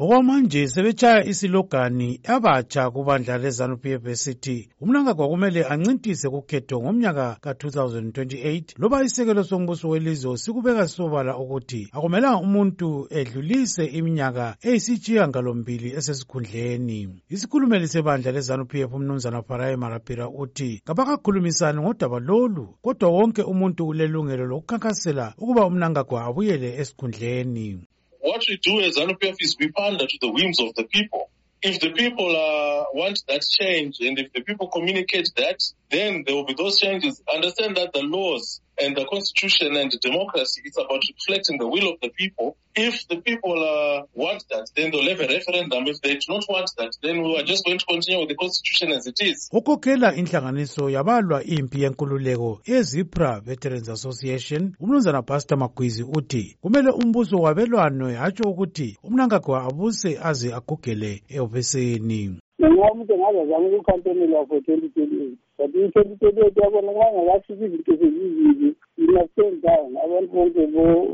okwamanje sebetshaya isilogani abatsha kubandla lezanu p f esithi umnangagwa kumele ancintise kukhetho ngomnyaka ka-2028 loba isekelo sombuso welizwe sikubeka sisobala ukuthi akumelanga umuntu edlulise iminyaka eyisitshiyangalombili esesikhundleni isikhulumeli sebandla lezanu p f umnumzana faraye marapira uthi kabakakhulumisani ngodaba lolu kodwa wonke umuntu ulelungelo lokukhankasela ukuba umnangagwa abuyele esikhundleni what we do as zanu is we pander to the whims of the people. If the people uh, want that change and if the people communicate that, then there will be those changes. Understand that the laws And the constitution and democracy, it's about reflecting the will of the people. If the people uh, want that, then they'll have a referendum. If they do not want that, then we are just going to continue with the constitution as it is. Ukhokhela inhlanganiso yabalwa impi yenkululeko ezipra Veterans Association, umnumzana Pastor Magwizi uthi kumele umbuso wabelwanwe hatsho ukuthi umnangagwa abuse aze agugele ehofisini ngenxa umuntu engazazama ukukhampenela for twenty twenty eight but i-twenty twenty eight yabona nxa ngakafika izinto sezizibi inasenzanga abantu bonke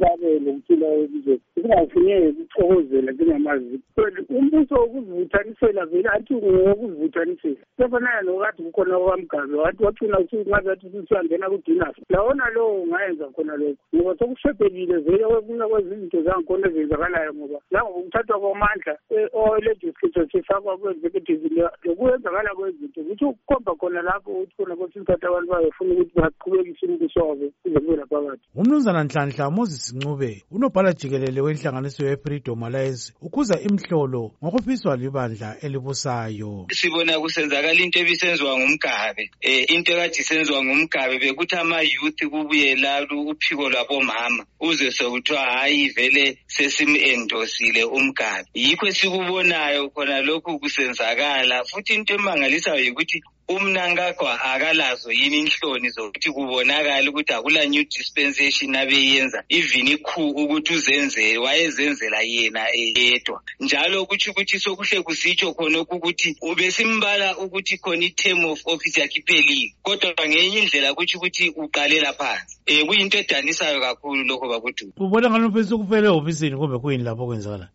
babe lokuthula elizweni singafuneki ukuxokozela njengamazi umbuso wokuzivuthanisela vele athi ngowokuzivuthanisela sefanana nokade kukhona kwamgabe wathi wacina usungabe wathi usuyangena kudinas lawona lowo ungayenza khona lokho ngoba sokushebhelile vele okunye kwezinto zangikhona ezenzakalayo ngoba nangoba ukuthathwa kwamandla e-, o-legislature sifakwa kwe-executive lokwenzakala kwezinto kuthi ukukhomba khona lapho ukuthi khona kwesinye isikhathi abantu bayefuna ukuthi baqhubekise umbuso wabo kuze kube laphakathi ngumnumzana nhlanhla moses ncube unobhala jikelele wenhlanganiso ye-freedom alliance ukhuza imhlolo ngokufiswa libandla elibusayo sibona kusenzakala into ebisenziwa ngumgabe um into ekade isenziwa ngumgabe bekuthi ama-youth kubuye lalu uphiko lwabomama uze sekuthiwa hhayi vele sesimu-endosile umgabe yikho esikubonayo khona lokhu kusenzakala futhi into emangalisayo yikuthi umnankagwa akalazo yini inhloni zokuthi kubonakale ukuthi akula new dispensation abeyenza even ikhu ukuthi uzenzele wayezenzela yena yedwa njalo kutsho ukuthi sokuhle kusitsho khonokhu ukuthi ubesimbala ukuthi khona i-term of office yakhe iphelile kodwa ngenye indlela kutsho ukuthi uqalela phansi um kuyinto edanisayo kakhulu lokho bakuduba ubona ngani umfisa ukufela ehofisini kumbe kuyini lapho okwenzakalayo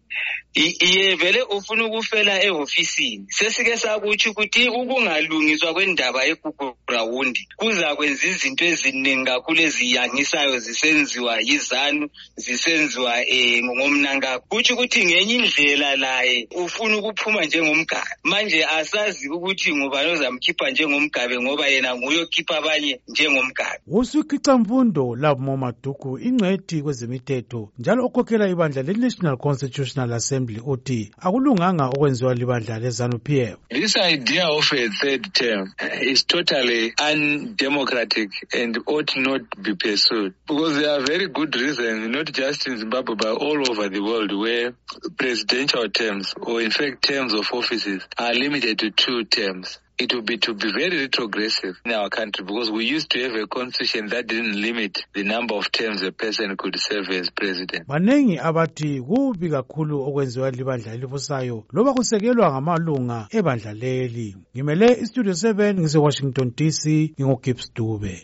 I- iye vele ufuna ukufela ehofisini sesike sakutsho ukuthi ukungalungiswa kwendaba yegugrawundi kuzakwenza izinto eziningi kakhulu eziyangisayo zisenziwa yizanu zisenziwa um ngomnankakho kutsho ukuthi ngenye indlela laye ufuna ukuphuma njengomgabe manje asazi ukuthi ngubani ozamkhipha njengomgabe ngoba yena nguye okhipha abanye njengomgabe usukhicamfundo labo momaduku ingcwedi kwezemithetho njalo okhokhela ibandla le-national constitutional assembly assembly uthi akulunganga okwenziwa libandla lezanup f this idea of a third term is totally undemocratic and ought not be pursued because there are very good reasons not just in zimbabwe but all over the world where presidential terms or in fact terms of offices are limited to two terms it will be to be very retrogressive in our country because we used to have a constitution that didn't limit the number of terms a person could serve as president baningi abathi kubi kakhulu okwenziwa libandla elibusayo loba kusekelwa ngamalunga ebandla leli ngimele istudio 7 ngise-washington dc ngingugibbs dube